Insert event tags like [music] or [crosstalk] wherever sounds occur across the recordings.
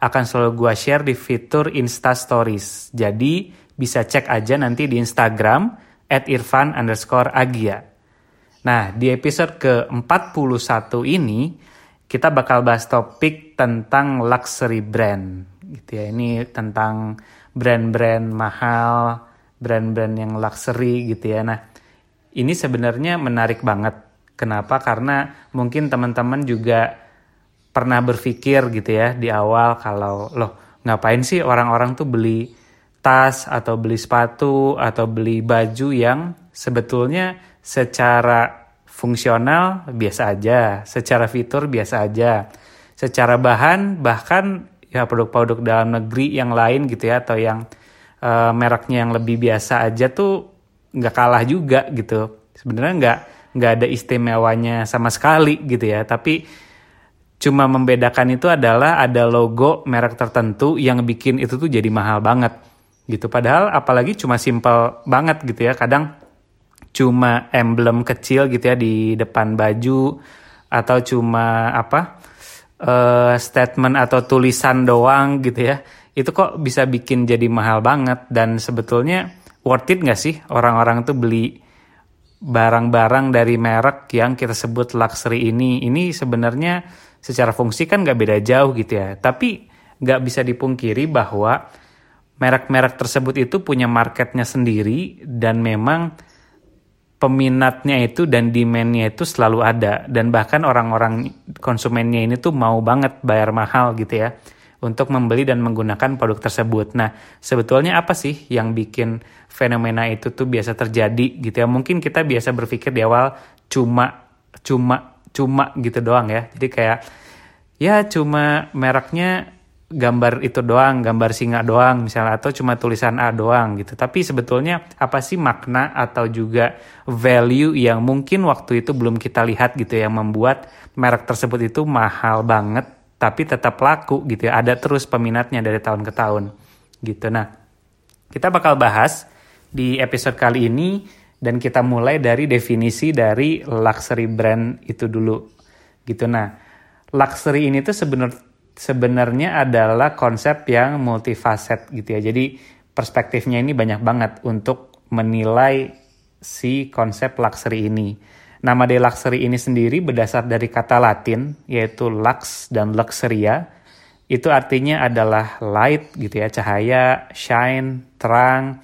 akan selalu gue share di fitur Insta Stories. Jadi bisa cek aja nanti di Instagram at irfan underscore agia. Nah, di episode ke-41 ini kita bakal bahas topik tentang luxury brand. Gitu ya. Ini tentang brand-brand mahal, brand-brand yang luxury gitu ya. Nah, ini sebenarnya menarik banget. Kenapa? Karena mungkin teman-teman juga pernah berpikir gitu ya di awal kalau loh ngapain sih orang-orang tuh beli tas atau beli sepatu atau beli baju yang sebetulnya secara fungsional biasa aja, secara fitur biasa aja, secara bahan bahkan ya produk-produk dalam negeri yang lain gitu ya atau yang uh, mereknya yang lebih biasa aja tuh nggak kalah juga gitu. Sebenarnya nggak nggak ada istimewanya sama sekali gitu ya, tapi cuma membedakan itu adalah ada logo merek tertentu yang bikin itu tuh jadi mahal banget gitu. Padahal apalagi cuma simple banget gitu ya. Kadang cuma emblem kecil gitu ya di depan baju atau cuma apa uh, statement atau tulisan doang gitu ya. Itu kok bisa bikin jadi mahal banget dan sebetulnya worth it gak sih orang-orang tuh beli barang-barang dari merek yang kita sebut luxury ini. Ini sebenarnya secara fungsi kan nggak beda jauh gitu ya. Tapi nggak bisa dipungkiri bahwa merek-merek tersebut itu punya marketnya sendiri dan memang peminatnya itu dan demandnya itu selalu ada dan bahkan orang-orang konsumennya ini tuh mau banget bayar mahal gitu ya untuk membeli dan menggunakan produk tersebut. Nah, sebetulnya apa sih yang bikin fenomena itu tuh biasa terjadi gitu ya? Mungkin kita biasa berpikir di awal cuma cuma cuma gitu doang ya. Jadi kayak ya cuma mereknya gambar itu doang, gambar singa doang misalnya atau cuma tulisan A doang gitu. Tapi sebetulnya apa sih makna atau juga value yang mungkin waktu itu belum kita lihat gitu yang membuat merek tersebut itu mahal banget tapi tetap laku gitu ya. Ada terus peminatnya dari tahun ke tahun gitu. Nah, kita bakal bahas di episode kali ini dan kita mulai dari definisi dari luxury brand itu dulu. Gitu. Nah luxury ini tuh sebenar sebenarnya adalah konsep yang multifaset gitu ya. Jadi perspektifnya ini banyak banget untuk menilai si konsep luxury ini. Nama dari luxury ini sendiri berdasar dari kata Latin yaitu lux dan luxuria. Itu artinya adalah light gitu ya cahaya shine terang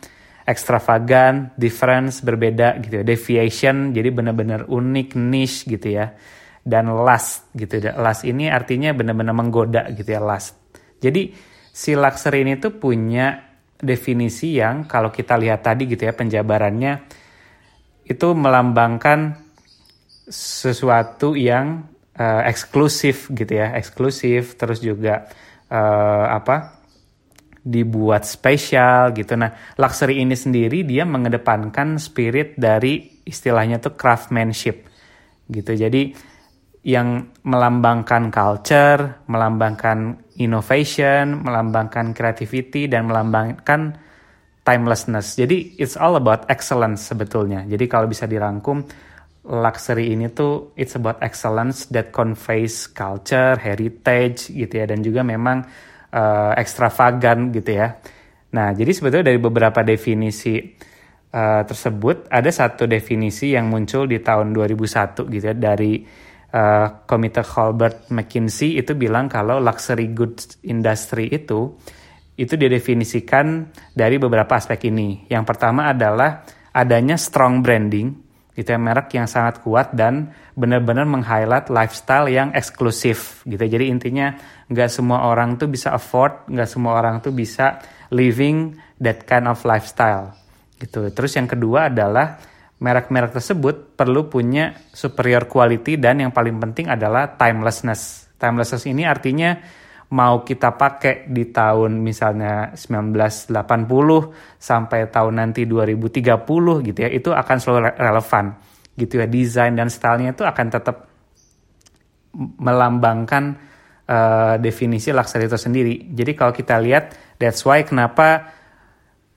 extravagant, difference, berbeda gitu ya. Deviation, jadi benar-benar unik, niche gitu ya. Dan last gitu ya. Last ini artinya benar-benar menggoda gitu ya, last. Jadi si luxury ini tuh punya definisi yang kalau kita lihat tadi gitu ya penjabarannya itu melambangkan sesuatu yang uh, eksklusif gitu ya, eksklusif terus juga uh, apa? Dibuat spesial gitu. Nah, luxury ini sendiri dia mengedepankan spirit dari istilahnya tuh craftsmanship gitu. Jadi yang melambangkan culture, melambangkan innovation, melambangkan creativity dan melambangkan timelessness. Jadi it's all about excellence sebetulnya. Jadi kalau bisa dirangkum luxury ini tuh it's about excellence that conveys culture, heritage gitu ya dan juga memang uh, ekstravagan gitu ya. Nah, jadi sebetulnya dari beberapa definisi uh, tersebut ada satu definisi yang muncul di tahun 2001 gitu ya dari uh, Komite Colbert McKinsey itu bilang kalau luxury goods industry itu itu didefinisikan dari beberapa aspek ini. Yang pertama adalah adanya strong branding gitu ya merek yang sangat kuat dan benar-benar meng-highlight lifestyle yang eksklusif gitu. Jadi intinya nggak semua orang tuh bisa afford, nggak semua orang tuh bisa living that kind of lifestyle gitu. Terus yang kedua adalah merek-merek tersebut perlu punya superior quality dan yang paling penting adalah timelessness. Timelessness ini artinya mau kita pakai di tahun misalnya 1980 sampai tahun nanti 2030 gitu ya, itu akan selalu relevan gitu ya. Desain dan stylenya itu akan tetap melambangkan uh, definisi luxury itu sendiri. Jadi kalau kita lihat, that's why kenapa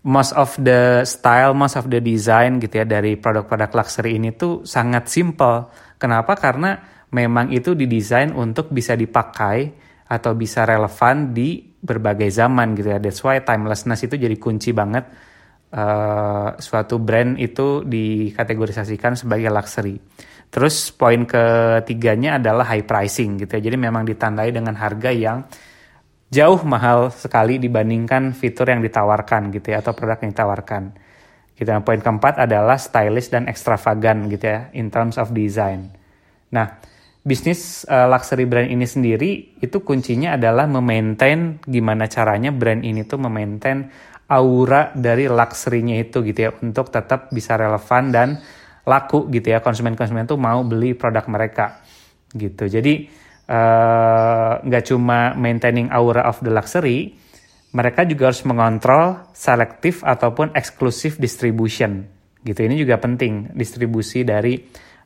most of the style, most of the design gitu ya dari produk-produk luxury ini tuh sangat simple. Kenapa? Karena memang itu didesain untuk bisa dipakai atau bisa relevan di berbagai zaman gitu ya. That's why timelessness itu jadi kunci banget uh, suatu brand itu dikategorisasikan sebagai luxury. Terus poin ketiganya adalah high pricing gitu ya. Jadi memang ditandai dengan harga yang jauh mahal sekali dibandingkan fitur yang ditawarkan gitu ya atau produk yang ditawarkan. Gitu. Poin keempat adalah stylish dan extravagant gitu ya in terms of design. Nah, bisnis uh, luxury brand ini sendiri itu kuncinya adalah memaintain gimana caranya brand ini tuh memaintain aura dari luxury-nya itu gitu ya untuk tetap bisa relevan dan laku gitu ya konsumen-konsumen tuh mau beli produk mereka gitu. Jadi Eh, nggak uh, cuma maintaining aura of the luxury, mereka juga harus mengontrol selektif ataupun eksklusif distribution. Gitu ini juga penting distribusi dari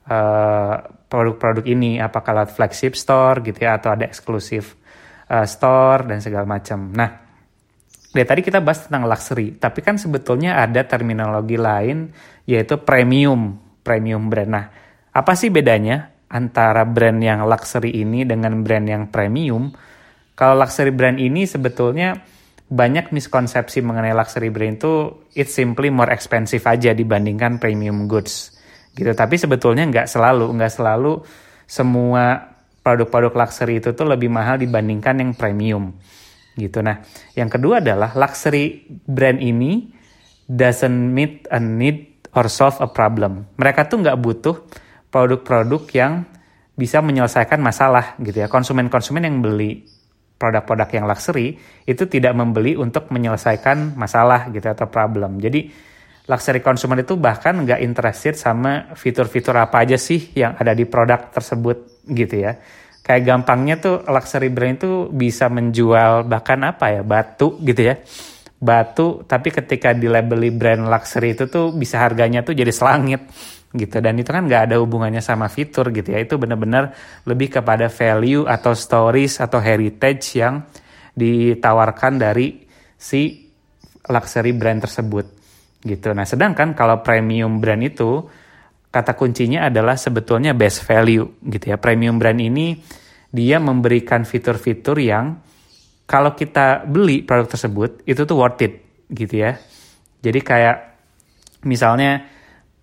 uh, produk-produk ini apakah lewat flagship store gitu ya atau ada eksklusif uh, store dan segala macam. Nah, dari tadi kita bahas tentang luxury, tapi kan sebetulnya ada terminologi lain yaitu premium, premium brand. Nah, apa sih bedanya? antara brand yang luxury ini dengan brand yang premium. Kalau luxury brand ini sebetulnya banyak miskonsepsi mengenai luxury brand itu it's simply more expensive aja dibandingkan premium goods gitu. Tapi sebetulnya nggak selalu, nggak selalu semua produk-produk luxury itu tuh lebih mahal dibandingkan yang premium gitu. Nah, yang kedua adalah luxury brand ini doesn't meet a need or solve a problem. Mereka tuh nggak butuh produk-produk yang bisa menyelesaikan masalah gitu ya. Konsumen-konsumen yang beli produk-produk yang luxury itu tidak membeli untuk menyelesaikan masalah gitu atau problem. Jadi luxury consumer itu bahkan nggak interested sama fitur-fitur apa aja sih yang ada di produk tersebut gitu ya. Kayak gampangnya tuh luxury brand itu bisa menjual bahkan apa ya batu gitu ya. Batu tapi ketika dilabeli brand luxury itu tuh bisa harganya tuh jadi selangit gitu. Dan itu kan nggak ada hubungannya sama fitur gitu ya. Itu benar-benar lebih kepada value atau stories atau heritage yang ditawarkan dari si luxury brand tersebut gitu. Nah sedangkan kalau premium brand itu kata kuncinya adalah sebetulnya best value gitu ya. Premium brand ini dia memberikan fitur-fitur yang kalau kita beli produk tersebut itu tuh worth it gitu ya. Jadi kayak misalnya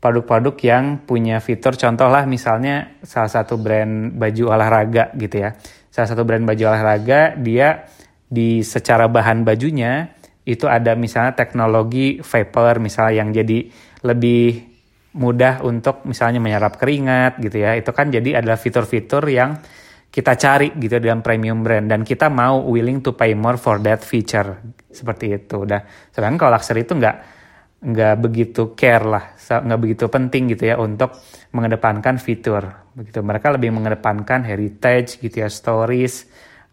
produk-produk yang punya fitur contoh lah misalnya salah satu brand baju olahraga gitu ya. Salah satu brand baju olahraga dia di secara bahan bajunya itu ada misalnya teknologi vapor misalnya yang jadi lebih mudah untuk misalnya menyerap keringat gitu ya. Itu kan jadi adalah fitur-fitur yang kita cari gitu dalam premium brand. Dan kita mau willing to pay more for that feature. Seperti itu. Udah sedangkan kalau luxury itu nggak nggak begitu care lah, nggak begitu penting gitu ya untuk mengedepankan fitur. Begitu. Mereka lebih mengedepankan heritage gitu ya, stories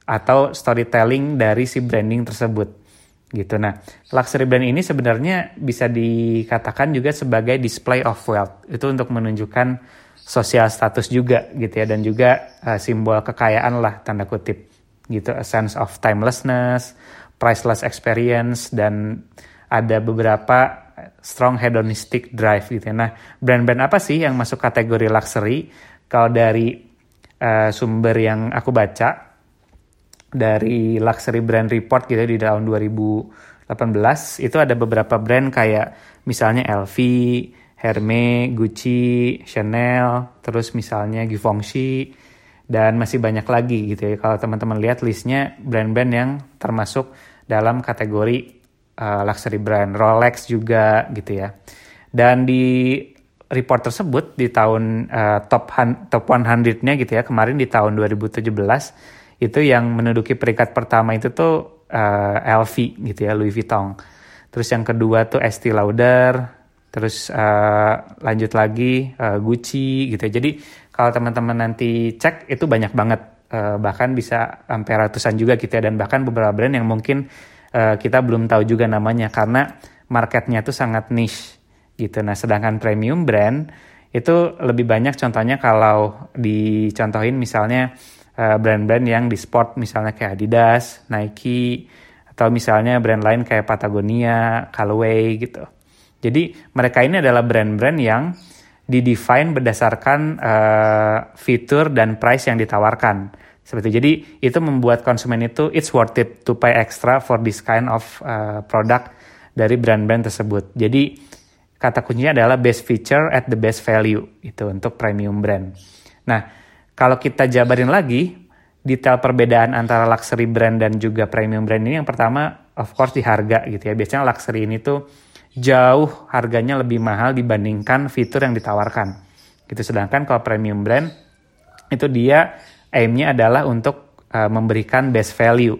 atau storytelling dari si branding tersebut gitu. Nah, luxury brand ini sebenarnya bisa dikatakan juga sebagai display of wealth. Itu untuk menunjukkan sosial status juga gitu ya dan juga uh, simbol kekayaan lah tanda kutip gitu a sense of timelessness, priceless experience dan ada beberapa strong hedonistic drive gitu ya. Nah, brand-brand apa sih yang masuk kategori luxury? Kalau dari uh, sumber yang aku baca dari luxury brand report gitu ya, di tahun 2018 itu ada beberapa brand kayak misalnya LV, Hermes, Gucci, Chanel, terus misalnya Givenchy dan masih banyak lagi gitu ya. Kalau teman-teman lihat listnya brand-brand yang termasuk dalam kategori uh, luxury brand Rolex juga gitu ya. Dan di report tersebut di tahun uh, top top 100-nya gitu ya kemarin di tahun 2017 itu yang menduduki peringkat pertama itu tuh uh, eh, LV gitu ya Louis Vuitton. Terus yang kedua tuh Estee Lauder, terus uh, lanjut lagi uh, Gucci gitu ya. Jadi kalau teman-teman nanti cek itu banyak banget uh, bahkan bisa sampai ratusan juga gitu ya dan bahkan beberapa brand yang mungkin uh, kita belum tahu juga namanya karena marketnya itu sangat niche gitu. Nah sedangkan premium brand itu lebih banyak contohnya kalau dicontohin misalnya brand-brand uh, yang di sport misalnya kayak Adidas, Nike, atau misalnya brand lain kayak Patagonia, Callaway gitu. Jadi mereka ini adalah brand-brand yang didefine berdasarkan uh, fitur dan price yang ditawarkan. Seperti jadi itu membuat konsumen itu it's worth it to pay extra for this kind of uh, product dari brand-brand tersebut. Jadi kata kuncinya adalah best feature at the best value itu untuk premium brand. Nah, kalau kita jabarin lagi detail perbedaan antara luxury brand dan juga premium brand ini yang pertama of course di harga gitu ya. Biasanya luxury ini tuh jauh harganya lebih mahal dibandingkan fitur yang ditawarkan. Gitu. Sedangkan kalau premium brand itu dia aimnya adalah untuk uh, memberikan best value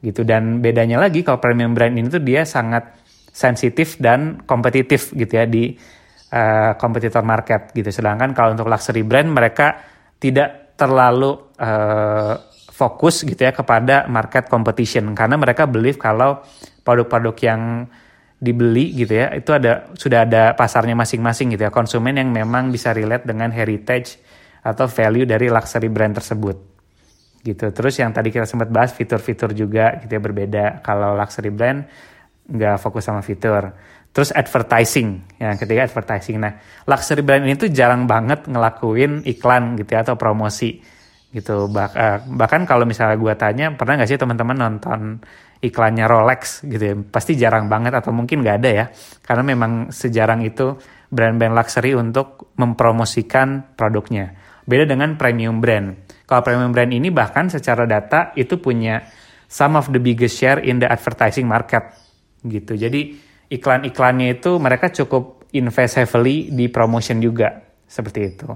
gitu dan bedanya lagi kalau premium brand ini tuh dia sangat sensitif dan kompetitif gitu ya di uh, kompetitor market gitu. Sedangkan kalau untuk luxury brand mereka tidak terlalu uh, fokus gitu ya kepada market competition. Karena mereka believe kalau produk-produk yang dibeli gitu ya itu ada sudah ada pasarnya masing-masing gitu ya. Konsumen yang memang bisa relate dengan heritage atau value dari luxury brand tersebut. Gitu. Terus yang tadi kita sempat bahas fitur-fitur juga gitu ya berbeda. Kalau luxury brand nggak fokus sama fitur terus advertising yang ketiga advertising. Nah luxury brand ini tuh jarang banget ngelakuin iklan gitu ya atau promosi gitu. Bah, uh, bahkan kalau misalnya gue tanya pernah nggak sih teman-teman nonton iklannya Rolex? Gitu ya. Pasti jarang banget atau mungkin nggak ada ya. Karena memang sejarang itu brand-brand luxury untuk mempromosikan produknya. Beda dengan premium brand. Kalau premium brand ini bahkan secara data itu punya some of the biggest share in the advertising market gitu. Jadi iklan-iklannya itu mereka cukup invest heavily di promotion juga seperti itu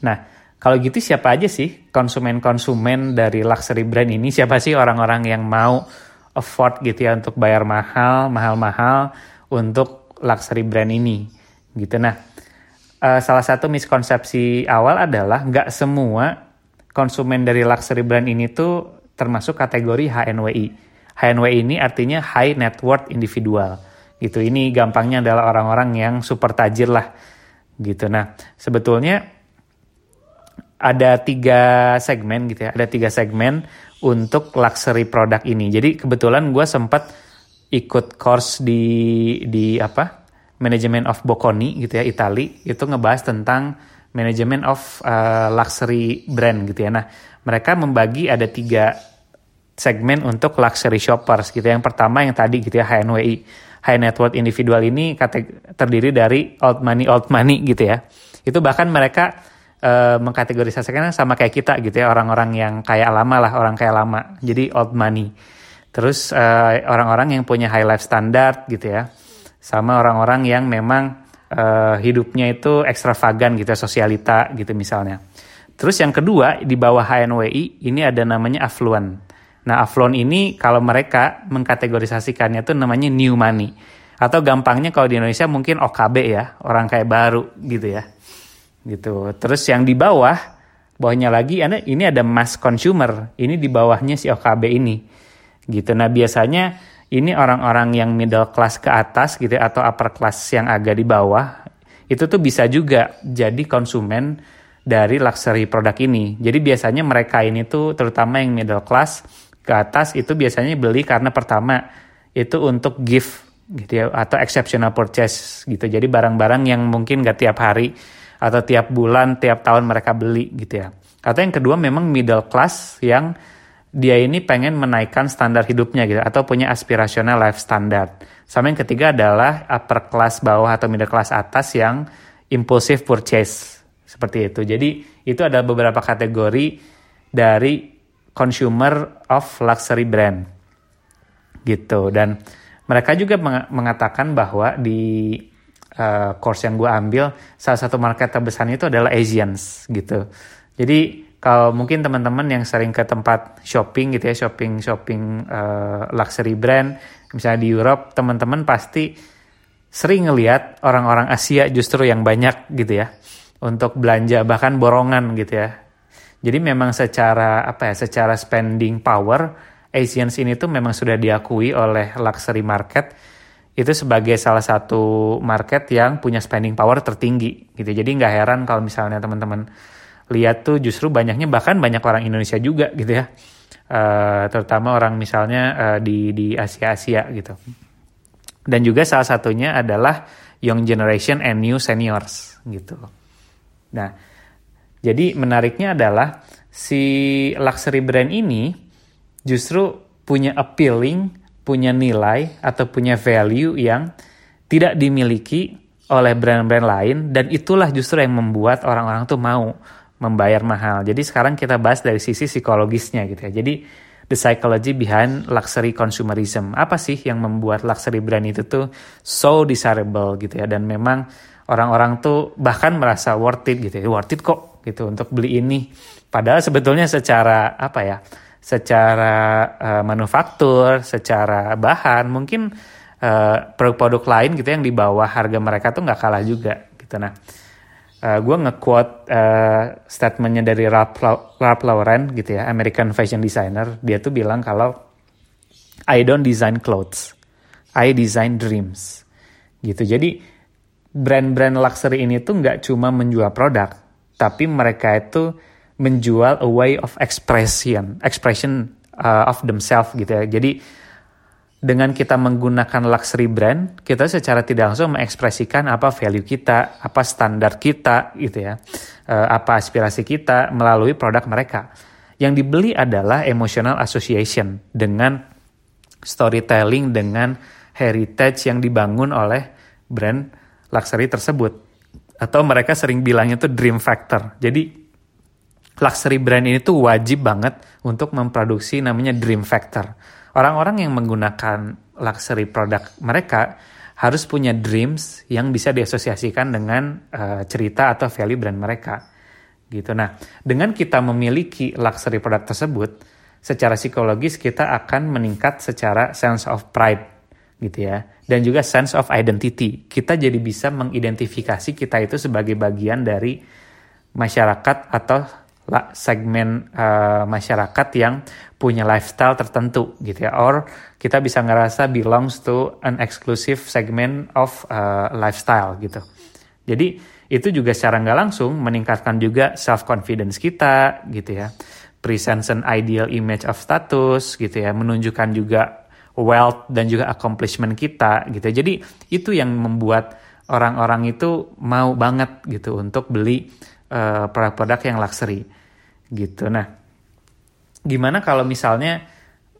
nah kalau gitu siapa aja sih konsumen-konsumen dari luxury brand ini? Siapa sih orang-orang yang mau afford gitu ya untuk bayar mahal, mahal-mahal untuk luxury brand ini? Gitu. Nah, uh, salah satu miskonsepsi awal adalah nggak semua konsumen dari luxury brand ini tuh termasuk kategori HNWI. HNWI ini artinya high net worth individual. Gitu. Ini gampangnya adalah orang-orang yang super tajir lah. Gitu. Nah, sebetulnya ada tiga segmen gitu ya, ada tiga segmen untuk luxury produk ini. Jadi kebetulan gue sempat ikut course di di apa manajemen of Bocconi gitu ya Itali itu ngebahas tentang manajemen of uh, luxury brand gitu ya. Nah mereka membagi ada tiga segmen untuk luxury shoppers gitu. Ya. Yang pertama yang tadi gitu ya HNWI high net worth individual ini terdiri dari old money old money gitu ya. Itu bahkan mereka uh, mengkategorisasikan sama kayak kita gitu ya orang-orang yang kayak lama lah orang kayak lama jadi old money terus eh, orang-orang yang punya high life standard gitu ya sama orang-orang yang memang uh, hidupnya itu ekstravagan gitu ya, sosialita gitu misalnya terus yang kedua di bawah HNWI ini ada namanya affluent nah affluent ini kalau mereka mengkategorisasikannya itu namanya new money atau gampangnya kalau di Indonesia mungkin OKB ya orang kayak baru gitu ya gitu. Terus yang di bawah, bawahnya lagi ada ini ada mass consumer. Ini di bawahnya si OKB ini. Gitu. Nah, biasanya ini orang-orang yang middle class ke atas gitu atau upper class yang agak di bawah itu tuh bisa juga jadi konsumen dari luxury produk ini. Jadi biasanya mereka ini tuh terutama yang middle class ke atas itu biasanya beli karena pertama itu untuk gift gitu ya atau exceptional purchase gitu. Jadi barang-barang yang mungkin gak tiap hari atau tiap bulan, tiap tahun mereka beli gitu ya. Atau yang kedua memang middle class yang dia ini pengen menaikkan standar hidupnya gitu atau punya aspirasional life standard. Sama yang ketiga adalah upper class bawah atau middle class atas yang impulsive purchase seperti itu. Jadi itu adalah beberapa kategori dari consumer of luxury brand. Gitu. Dan mereka juga mengatakan bahwa di uh, course yang gue ambil salah satu market terbesarnya itu adalah Asians gitu. Jadi kalau mungkin teman-teman yang sering ke tempat shopping gitu ya shopping shopping uh, luxury brand misalnya di Europe teman-teman pasti sering ngelihat orang-orang Asia justru yang banyak gitu ya untuk belanja bahkan borongan gitu ya Jadi memang secara apa ya, secara spending power Asians ini tuh memang sudah diakui oleh luxury market itu sebagai salah satu market yang punya spending power tertinggi gitu. Jadi nggak heran kalau misalnya teman-teman lihat tuh justru banyaknya bahkan banyak orang Indonesia juga gitu ya. Uh, terutama orang misalnya uh, di di Asia Asia gitu. Dan juga salah satunya adalah young generation and new seniors gitu. Nah, jadi menariknya adalah si luxury brand ini justru punya appealing, punya nilai atau punya value yang tidak dimiliki oleh brand-brand lain dan itulah justru yang membuat orang-orang tuh mau membayar mahal. Jadi sekarang kita bahas dari sisi psikologisnya gitu ya. Jadi the psychology behind luxury consumerism. Apa sih yang membuat luxury brand itu tuh so desirable gitu ya dan memang orang-orang tuh bahkan merasa worth it gitu ya. Worth it kok gitu untuk beli ini. Padahal sebetulnya secara apa ya? Secara uh, manufaktur, secara bahan mungkin uh, produk-produk lain gitu yang di bawah harga mereka tuh nggak kalah juga gitu. Nah, uh, eh, gue nge-quote uh, statementnya dari Ralph, Ralph Lauren gitu ya, American fashion designer. Dia tuh bilang kalau I don't design clothes, I design dreams. Gitu. Jadi brand-brand luxury ini tuh nggak cuma menjual produk, tapi mereka itu menjual a way of expression, expression uh, of themselves gitu ya. Jadi dengan kita menggunakan luxury brand, kita secara tidak langsung mengekspresikan apa value kita, apa standar kita gitu ya, uh, apa aspirasi kita melalui produk mereka. Yang dibeli adalah emotional association dengan storytelling, dengan heritage yang dibangun oleh brand luxury tersebut. Atau mereka sering bilangnya itu dream factor. Jadi luxury brand ini tuh wajib banget untuk memproduksi namanya dream factor orang-orang yang menggunakan luxury produk mereka harus punya dreams yang bisa diasosiasikan dengan uh, cerita atau value brand mereka gitu. Nah, dengan kita memiliki luxury produk tersebut, secara psikologis kita akan meningkat secara sense of pride gitu ya. Dan juga sense of identity. Kita jadi bisa mengidentifikasi kita itu sebagai bagian dari masyarakat atau segmen uh, masyarakat yang punya lifestyle tertentu gitu ya. Or kita bisa ngerasa belongs to an exclusive segment of uh, lifestyle gitu. Jadi itu juga secara nggak langsung meningkatkan juga self confidence kita gitu ya. Presence an ideal image of status gitu ya. Menunjukkan juga wealth dan juga accomplishment kita gitu ya. jadi itu yang membuat orang-orang itu mau banget gitu untuk beli uh, produk-produk yang luxury gitu. Nah, gimana kalau misalnya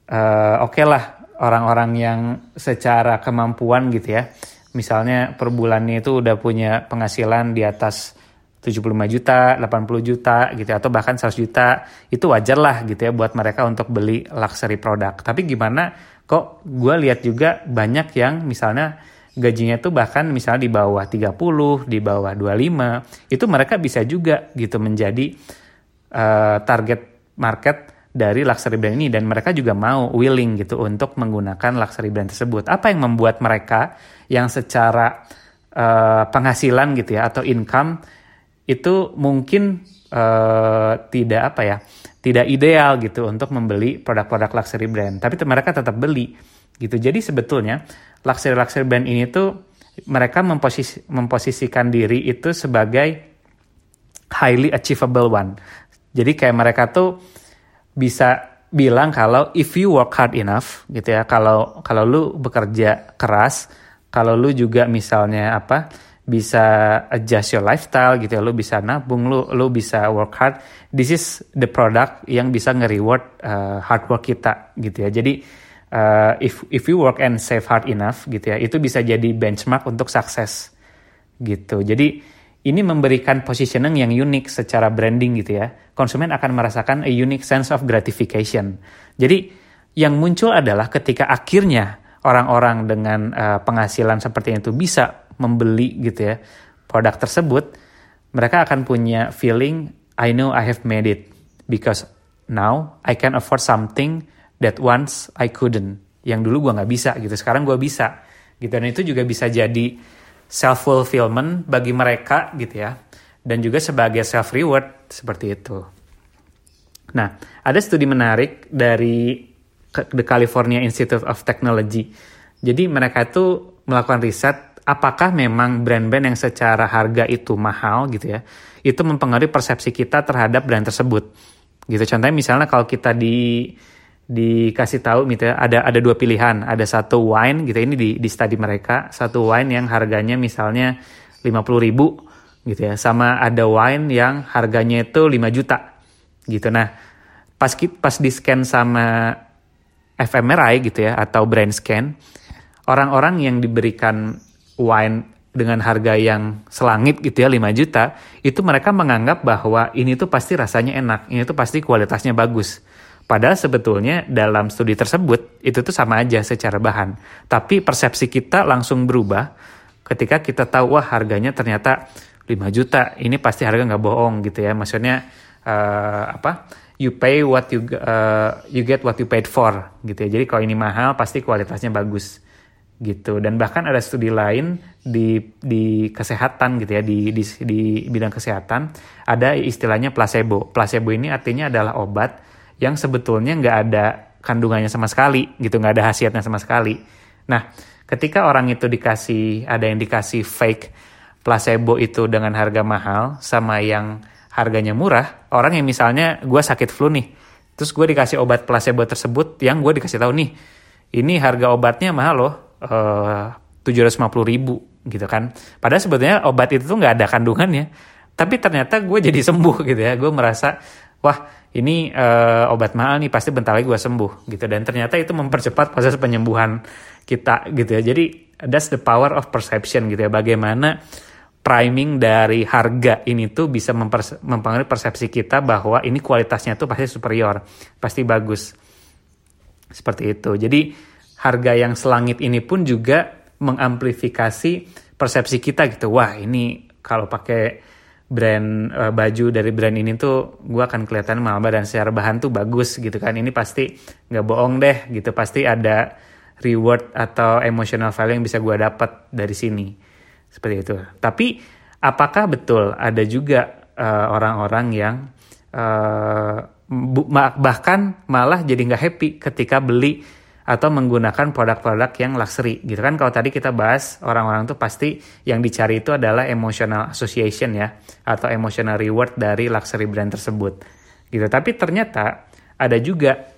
uh, oke okay lah orang-orang yang secara kemampuan gitu ya, misalnya per bulannya itu udah punya penghasilan di atas 75 juta, 80 juta gitu atau bahkan 100 juta itu wajar lah gitu ya buat mereka untuk beli luxury produk. Tapi gimana kok gue lihat juga banyak yang misalnya gajinya tuh bahkan misalnya di bawah 30, di bawah 25, itu mereka bisa juga gitu menjadi uh, target market dari luxury brand ini dan mereka juga mau willing gitu untuk menggunakan luxury brand tersebut. Apa yang membuat mereka yang secara uh, penghasilan gitu ya atau income itu mungkin uh, tidak apa ya tidak ideal gitu untuk membeli produk-produk luxury brand. Tapi mereka tetap beli gitu. Jadi sebetulnya luxury luxury brand ini tuh mereka memposis memposisikan diri itu sebagai highly achievable one. Jadi kayak mereka tuh bisa bilang kalau if you work hard enough gitu ya, kalau kalau lu bekerja keras, kalau lu juga misalnya apa bisa adjust your lifestyle gitu ya, lu bisa nabung, lu lu bisa work hard. This is the product yang bisa nge-reward uh, hard work kita gitu ya. Jadi uh, if if you work and save hard enough gitu ya, itu bisa jadi benchmark untuk sukses gitu. Jadi ini memberikan positioning yang unik secara branding gitu ya. Konsumen akan merasakan a unique sense of gratification. Jadi yang muncul adalah ketika akhirnya orang-orang dengan uh, penghasilan seperti itu bisa membeli gitu ya produk tersebut, mereka akan punya feeling I know I have made it because now I can afford something that once I couldn't. Yang dulu gue nggak bisa gitu, sekarang gue bisa gitu. Dan itu juga bisa jadi self fulfillment bagi mereka gitu ya dan juga sebagai self reward seperti itu Nah, ada studi menarik dari The California Institute of Technology. Jadi mereka itu melakukan riset apakah memang brand-brand yang secara harga itu mahal gitu ya, itu mempengaruhi persepsi kita terhadap brand tersebut. Gitu contohnya misalnya kalau kita di dikasih tahu gitu ya, ada ada dua pilihan, ada satu wine gitu ini di di study mereka, satu wine yang harganya misalnya 50 ribu gitu ya, sama ada wine yang harganya itu 5 juta gitu. Nah, pas pas di scan sama fMRI gitu ya atau brain scan, orang-orang yang diberikan wine dengan harga yang selangit gitu ya 5 juta, itu mereka menganggap bahwa ini tuh pasti rasanya enak, ini tuh pasti kualitasnya bagus Padahal sebetulnya dalam studi tersebut itu tuh sama aja secara bahan. Tapi persepsi kita langsung berubah ketika kita tahu wah harganya ternyata 5 juta. Ini pasti harga nggak bohong gitu ya. Maksudnya uh, apa? You pay what you uh, you get what you paid for gitu ya. Jadi kalau ini mahal pasti kualitasnya bagus gitu. Dan bahkan ada studi lain di di kesehatan gitu ya di di di bidang kesehatan ada istilahnya placebo. Placebo ini artinya adalah obat yang sebetulnya nggak ada kandungannya sama sekali gitu nggak ada khasiatnya sama sekali nah ketika orang itu dikasih ada yang dikasih fake placebo itu dengan harga mahal sama yang harganya murah orang yang misalnya gue sakit flu nih terus gue dikasih obat placebo tersebut yang gue dikasih tahu nih ini harga obatnya mahal loh tujuh ratus lima puluh ribu gitu kan. Padahal sebetulnya obat itu tuh nggak ada kandungannya. Tapi ternyata gue jadi sembuh gitu ya. Gue merasa wah ini uh, obat mahal nih pasti bentar lagi gue sembuh gitu. Dan ternyata itu mempercepat proses penyembuhan kita gitu ya. Jadi that's the power of perception gitu ya. Bagaimana priming dari harga ini tuh bisa mempengaruhi persepsi kita bahwa ini kualitasnya tuh pasti superior pasti bagus. Seperti itu. Jadi harga yang selangit ini pun juga mengamplifikasi persepsi kita gitu. Wah ini kalau pakai brand uh, baju dari brand ini tuh gue akan kelihatan mahal dan secara bahan tuh bagus gitu kan. Ini pasti nggak bohong deh gitu. Pasti ada reward atau emotional value yang bisa gue dapat dari sini. Seperti itu. Tapi apakah betul ada juga eh, orang-orang uh, yang uh, bahkan malah jadi nggak happy ketika beli atau menggunakan produk-produk yang luxury gitu kan? Kalau tadi kita bahas orang-orang tuh pasti yang dicari itu adalah emotional association ya atau emotional reward dari luxury brand tersebut gitu. Tapi ternyata ada juga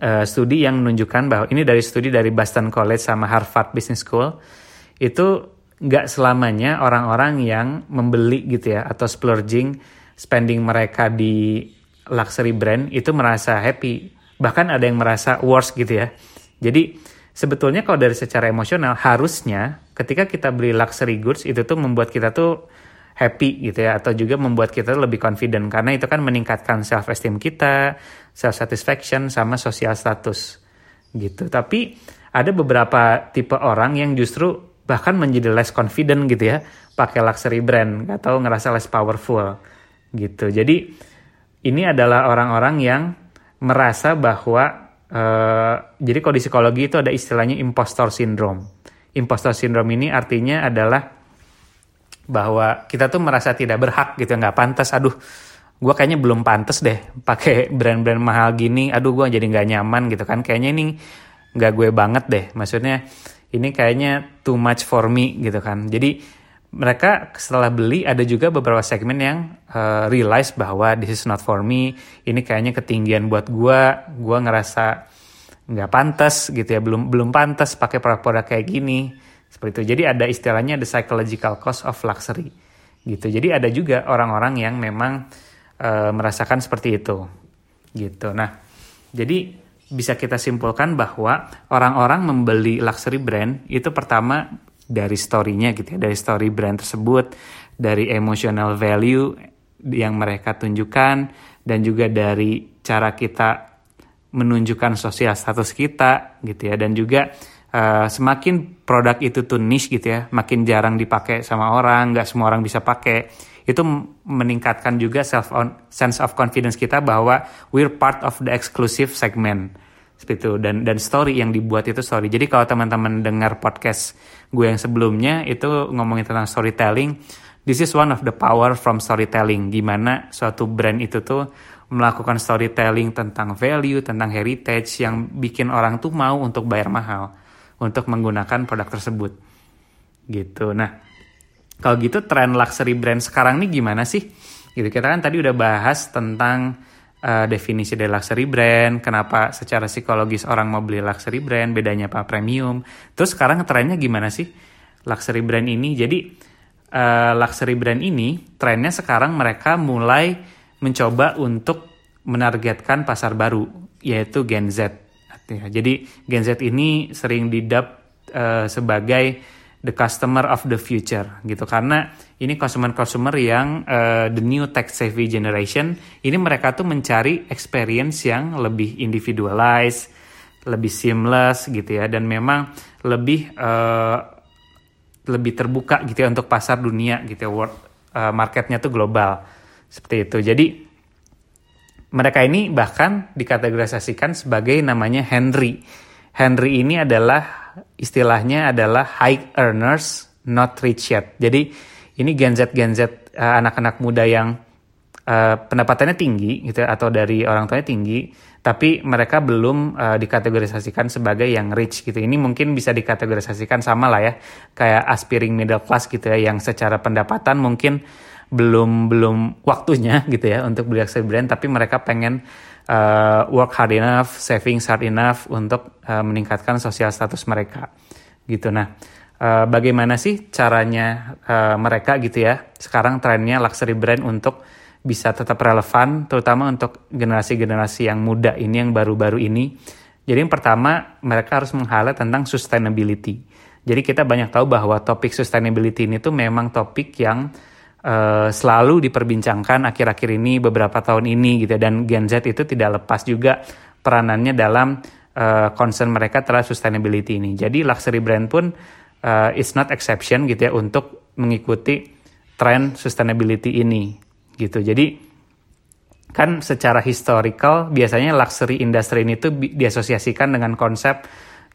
uh, studi yang menunjukkan bahwa ini dari studi dari Boston College sama Harvard Business School itu nggak selamanya orang-orang yang membeli gitu ya atau splurging spending mereka di luxury brand itu merasa happy bahkan ada yang merasa worse gitu ya. Jadi sebetulnya kalau dari secara emosional harusnya ketika kita beli luxury goods itu tuh membuat kita tuh happy gitu ya atau juga membuat kita lebih confident karena itu kan meningkatkan self esteem kita, self satisfaction sama social status gitu. Tapi ada beberapa tipe orang yang justru bahkan menjadi less confident gitu ya pakai luxury brand atau ngerasa less powerful gitu. Jadi ini adalah orang-orang yang merasa bahwa uh, jadi kalau di psikologi itu ada istilahnya impostor syndrome. Impostor syndrome ini artinya adalah bahwa kita tuh merasa tidak berhak gitu, nggak pantas. Aduh, gue kayaknya belum pantas deh pakai brand-brand mahal gini. Aduh, gue jadi nggak nyaman gitu kan. Kayaknya ini nggak gue banget deh. Maksudnya ini kayaknya too much for me gitu kan. Jadi mereka setelah beli ada juga beberapa segmen yang uh, realize bahwa this is not for me ini kayaknya ketinggian buat gue gue ngerasa nggak pantas gitu ya belum belum pantas pakai produk-produk kayak gini seperti itu. Jadi ada istilahnya the psychological cost of luxury gitu. Jadi ada juga orang-orang yang memang uh, merasakan seperti itu gitu. Nah jadi bisa kita simpulkan bahwa orang-orang membeli luxury brand itu pertama dari story-nya gitu ya, dari story brand tersebut, dari emotional value yang mereka tunjukkan dan juga dari cara kita menunjukkan sosial status kita gitu ya. Dan juga uh, semakin produk itu tuh niche gitu ya, makin jarang dipakai sama orang, nggak semua orang bisa pakai itu meningkatkan juga self on, sense of confidence kita bahwa we're part of the exclusive segment seperti itu dan dan story yang dibuat itu story jadi kalau teman-teman dengar podcast gue yang sebelumnya itu ngomongin tentang storytelling this is one of the power from storytelling gimana suatu brand itu tuh melakukan storytelling tentang value, tentang heritage yang bikin orang tuh mau untuk bayar mahal untuk menggunakan produk tersebut. Gitu. Nah, kalau gitu tren luxury brand sekarang nih gimana sih? Gitu kita kan tadi udah bahas tentang uh, definisi dari luxury brand, kenapa secara psikologis orang mau beli luxury brand, bedanya apa premium. Terus sekarang trennya gimana sih luxury brand ini? Jadi uh, luxury brand ini trennya sekarang mereka mulai mencoba untuk menargetkan pasar baru yaitu Gen Z. Jadi Gen Z ini sering didap uh, sebagai the customer of the future gitu karena ini konsumen-konsumer yang uh, the new tech savvy generation ini mereka tuh mencari experience yang lebih individualized, lebih seamless gitu ya dan memang lebih uh, lebih terbuka gitu ya untuk pasar dunia gitu ya world uh, marketnya tuh global seperti itu. Jadi mereka ini bahkan dikategorisasikan sebagai namanya Henry. Henry ini adalah istilahnya adalah high earners not rich yet. Jadi ini Gen Z Gen Z uh, anak-anak muda yang uh, pendapatannya tinggi gitu ya, atau dari orang tuanya tinggi tapi mereka belum uh, dikategorisasikan sebagai yang rich gitu. Ini mungkin bisa dikategorisasikan sama lah ya kayak aspiring middle class gitu ya yang secara pendapatan mungkin belum belum waktunya [laughs] gitu ya untuk beli brand tapi mereka pengen uh, work hard enough, saving hard enough untuk uh, meningkatkan sosial status mereka gitu. Nah, uh, bagaimana sih caranya uh, mereka gitu ya? Sekarang trennya luxury brand untuk bisa tetap relevan terutama untuk generasi-generasi yang muda ini yang baru-baru ini. Jadi yang pertama mereka harus meng tentang sustainability. Jadi kita banyak tahu bahwa topik sustainability ini tuh memang topik yang uh, selalu diperbincangkan akhir-akhir ini beberapa tahun ini gitu dan Gen Z itu tidak lepas juga peranannya dalam uh, concern mereka terhadap sustainability ini. Jadi luxury brand pun uh, is not exception gitu ya untuk mengikuti tren sustainability ini gitu. Jadi kan secara historical biasanya luxury industry ini tuh diasosiasikan dengan konsep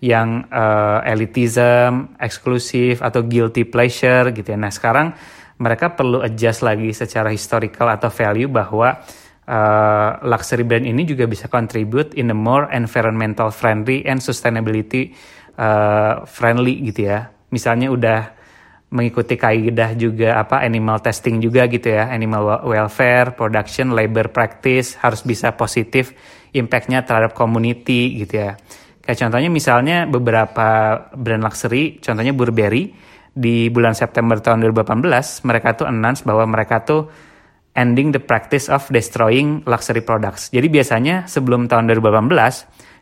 yang uh, elitism, eksklusif atau guilty pleasure gitu ya. Nah sekarang mereka perlu adjust lagi secara historical atau value bahwa uh, luxury brand ini juga bisa contribute in a more environmental friendly and sustainability uh, friendly gitu ya. Misalnya udah mengikuti kaidah juga apa animal testing juga gitu ya, animal welfare, production, labor practice harus bisa positif impactnya terhadap community gitu ya. Kayak contohnya misalnya beberapa brand luxury, contohnya Burberry, di bulan September tahun 2018 mereka tuh announce bahwa mereka tuh ending the practice of destroying luxury products. Jadi biasanya sebelum tahun 2018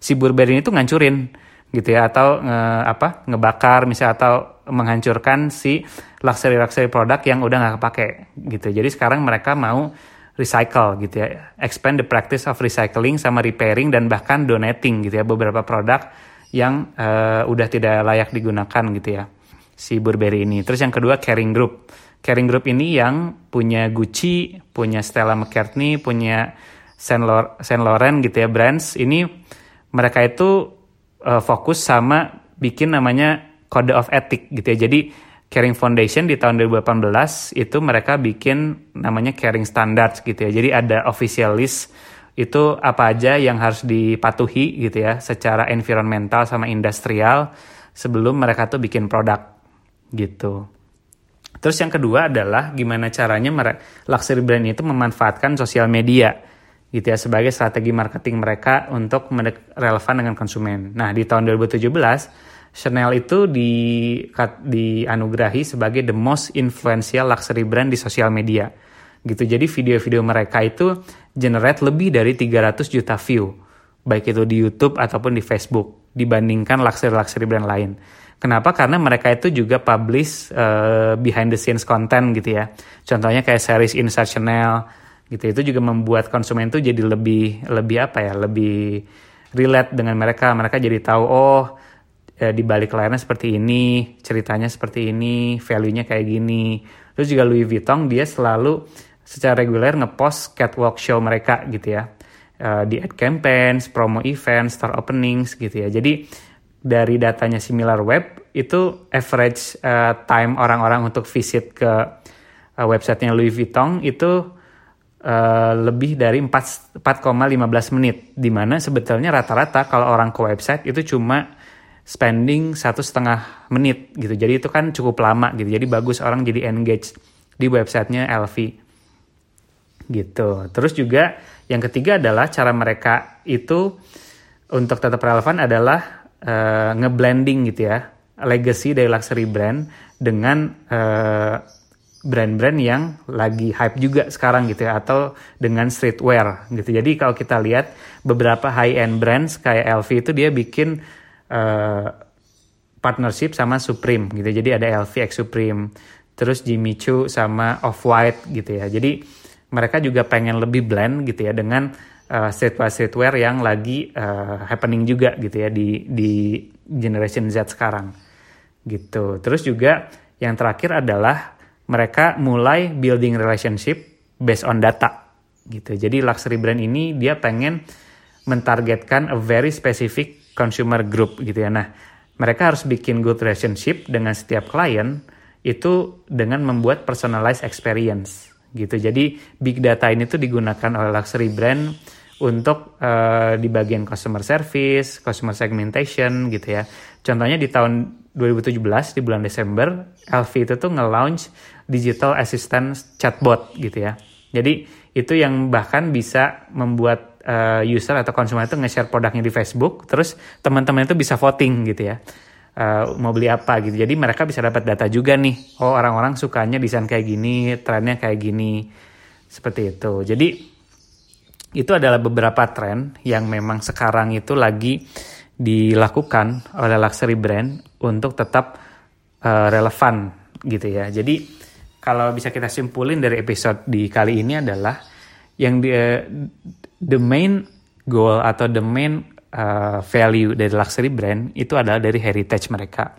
si Burberry ini tuh ngancurin gitu ya atau nge, apa ngebakar misalnya atau menghancurkan si luxury luxury produk yang udah nggak kepake gitu. Jadi sekarang mereka mau recycle gitu ya, expand the practice of recycling sama repairing dan bahkan donating gitu ya beberapa produk yang uh, udah tidak layak digunakan gitu ya si Burberry ini. Terus yang kedua Caring Group. Caring Group ini yang punya Gucci, punya Stella McCartney, punya Saint, Laurent gitu ya brands. Ini mereka itu uh, fokus sama bikin namanya Code of Ethic gitu ya. Jadi Caring Foundation di tahun 2018 itu mereka bikin namanya Caring Standards gitu ya. Jadi ada official list itu apa aja yang harus dipatuhi gitu ya secara environmental sama industrial sebelum mereka tuh bikin produk gitu. Terus yang kedua adalah gimana caranya luxury brand itu memanfaatkan sosial media gitu ya sebagai strategi marketing mereka untuk relevan dengan konsumen. Nah, di tahun 2017 Chanel itu di dianugerahi sebagai the most influential luxury brand di sosial media. Gitu. Jadi video-video mereka itu generate lebih dari 300 juta view, baik itu di YouTube ataupun di Facebook dibandingkan luxury-luxury brand lain. Kenapa? Karena mereka itu juga publish uh, behind the scenes content gitu ya. Contohnya kayak series Inside Chanel gitu. Itu juga membuat konsumen itu jadi lebih lebih apa ya? Lebih relate dengan mereka. Mereka jadi tahu oh eh, di balik layarnya seperti ini, ceritanya seperti ini, value-nya kayak gini. Terus juga Louis Vuitton dia selalu secara reguler ngepost catwalk show mereka gitu ya. Uh, di ad campaigns, promo events, store openings gitu ya. Jadi dari datanya similar web itu average uh, time orang-orang untuk visit ke uh, websitenya Louis Vuitton itu uh, lebih dari 4,15 menit. Di mana sebetulnya rata-rata kalau orang ke website itu cuma spending satu setengah menit gitu. Jadi itu kan cukup lama gitu. Jadi bagus orang jadi engage di websitenya LV gitu. Terus juga yang ketiga adalah cara mereka itu untuk tetap relevan adalah uh, ngeblending gitu ya legacy dari luxury brand dengan uh, brand-brand yang lagi hype juga sekarang gitu ya atau dengan streetwear gitu. Jadi kalau kita lihat beberapa high end brands kayak LV itu dia bikin uh, partnership sama Supreme gitu. Jadi ada LV X Supreme, terus Jimmy Choo sama Off White gitu ya. Jadi mereka juga pengen lebih blend gitu ya dengan uh, streetwear streetwear yang lagi uh, happening juga gitu ya di di generation Z sekarang gitu. Terus juga yang terakhir adalah mereka mulai building relationship based on data gitu. Jadi luxury brand ini dia pengen mentargetkan a very specific consumer group gitu ya. Nah, mereka harus bikin good relationship dengan setiap klien itu dengan membuat personalized experience gitu. Jadi big data ini tuh digunakan oleh luxury brand untuk uh, di bagian customer service, customer segmentation gitu ya. Contohnya di tahun 2017 di bulan Desember, LV itu tuh nge-launch digital assistant chatbot gitu ya. Jadi itu yang bahkan bisa membuat uh, user atau konsumen itu nge-share produknya di Facebook, terus teman-teman itu bisa voting gitu ya. Uh, mau beli apa gitu. Jadi mereka bisa dapat data juga nih. Oh orang-orang sukanya desain kayak gini, trennya kayak gini, seperti itu. Jadi itu adalah beberapa tren yang memang sekarang itu lagi dilakukan oleh luxury brand untuk tetap uh, relevan gitu ya. Jadi kalau bisa kita simpulin dari episode di kali ini adalah yang di, uh, the main goal atau the main uh, value dari luxury brand itu adalah dari heritage mereka,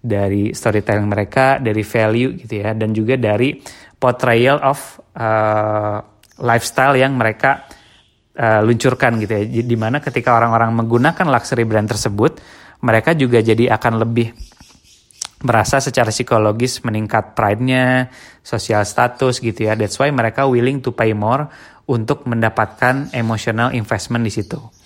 dari storytelling mereka, dari value gitu ya, dan juga dari portrayal of uh, lifestyle yang mereka uh, luncurkan gitu ya. Di mana ketika orang-orang menggunakan luxury brand tersebut, mereka juga jadi akan lebih merasa secara psikologis meningkat pride-nya, sosial status gitu ya. That's why mereka willing to pay more untuk mendapatkan emotional investment di situ.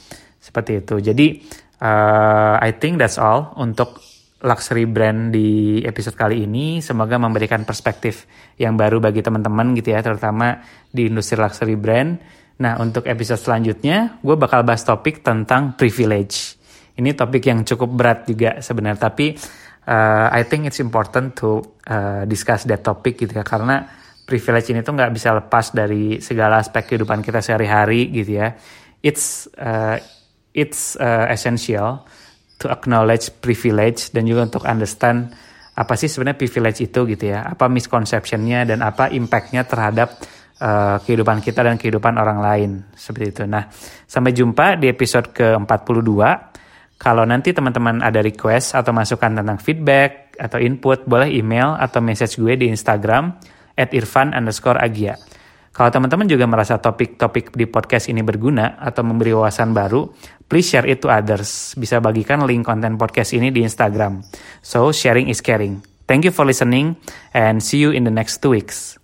Seperti itu. Jadi uh, I think that's all untuk luxury brand di episode kali ini. Semoga memberikan perspektif yang baru bagi teman-teman gitu ya, terutama di industri luxury brand Nah, untuk episode selanjutnya, gue bakal bahas topik tentang privilege. Ini topik yang cukup berat juga sebenarnya, tapi uh, I think it's important to uh, discuss that topic gitu ya, karena privilege ini tuh nggak bisa lepas dari segala aspek kehidupan kita sehari-hari gitu ya. It's it's uh, essential to acknowledge privilege dan juga untuk understand apa sih sebenarnya privilege itu gitu ya, apa misconceptionnya dan apa impactnya terhadap uh, kehidupan kita dan kehidupan orang lain seperti itu. Nah, sampai jumpa di episode ke-42. Kalau nanti teman-teman ada request atau masukan tentang feedback atau input, boleh email atau message gue di Instagram at irfan underscore agia. Kalau teman-teman juga merasa topik-topik di podcast ini berguna atau memberi wawasan baru, please share it to others. Bisa bagikan link konten podcast ini di Instagram. So, sharing is caring. Thank you for listening and see you in the next two weeks.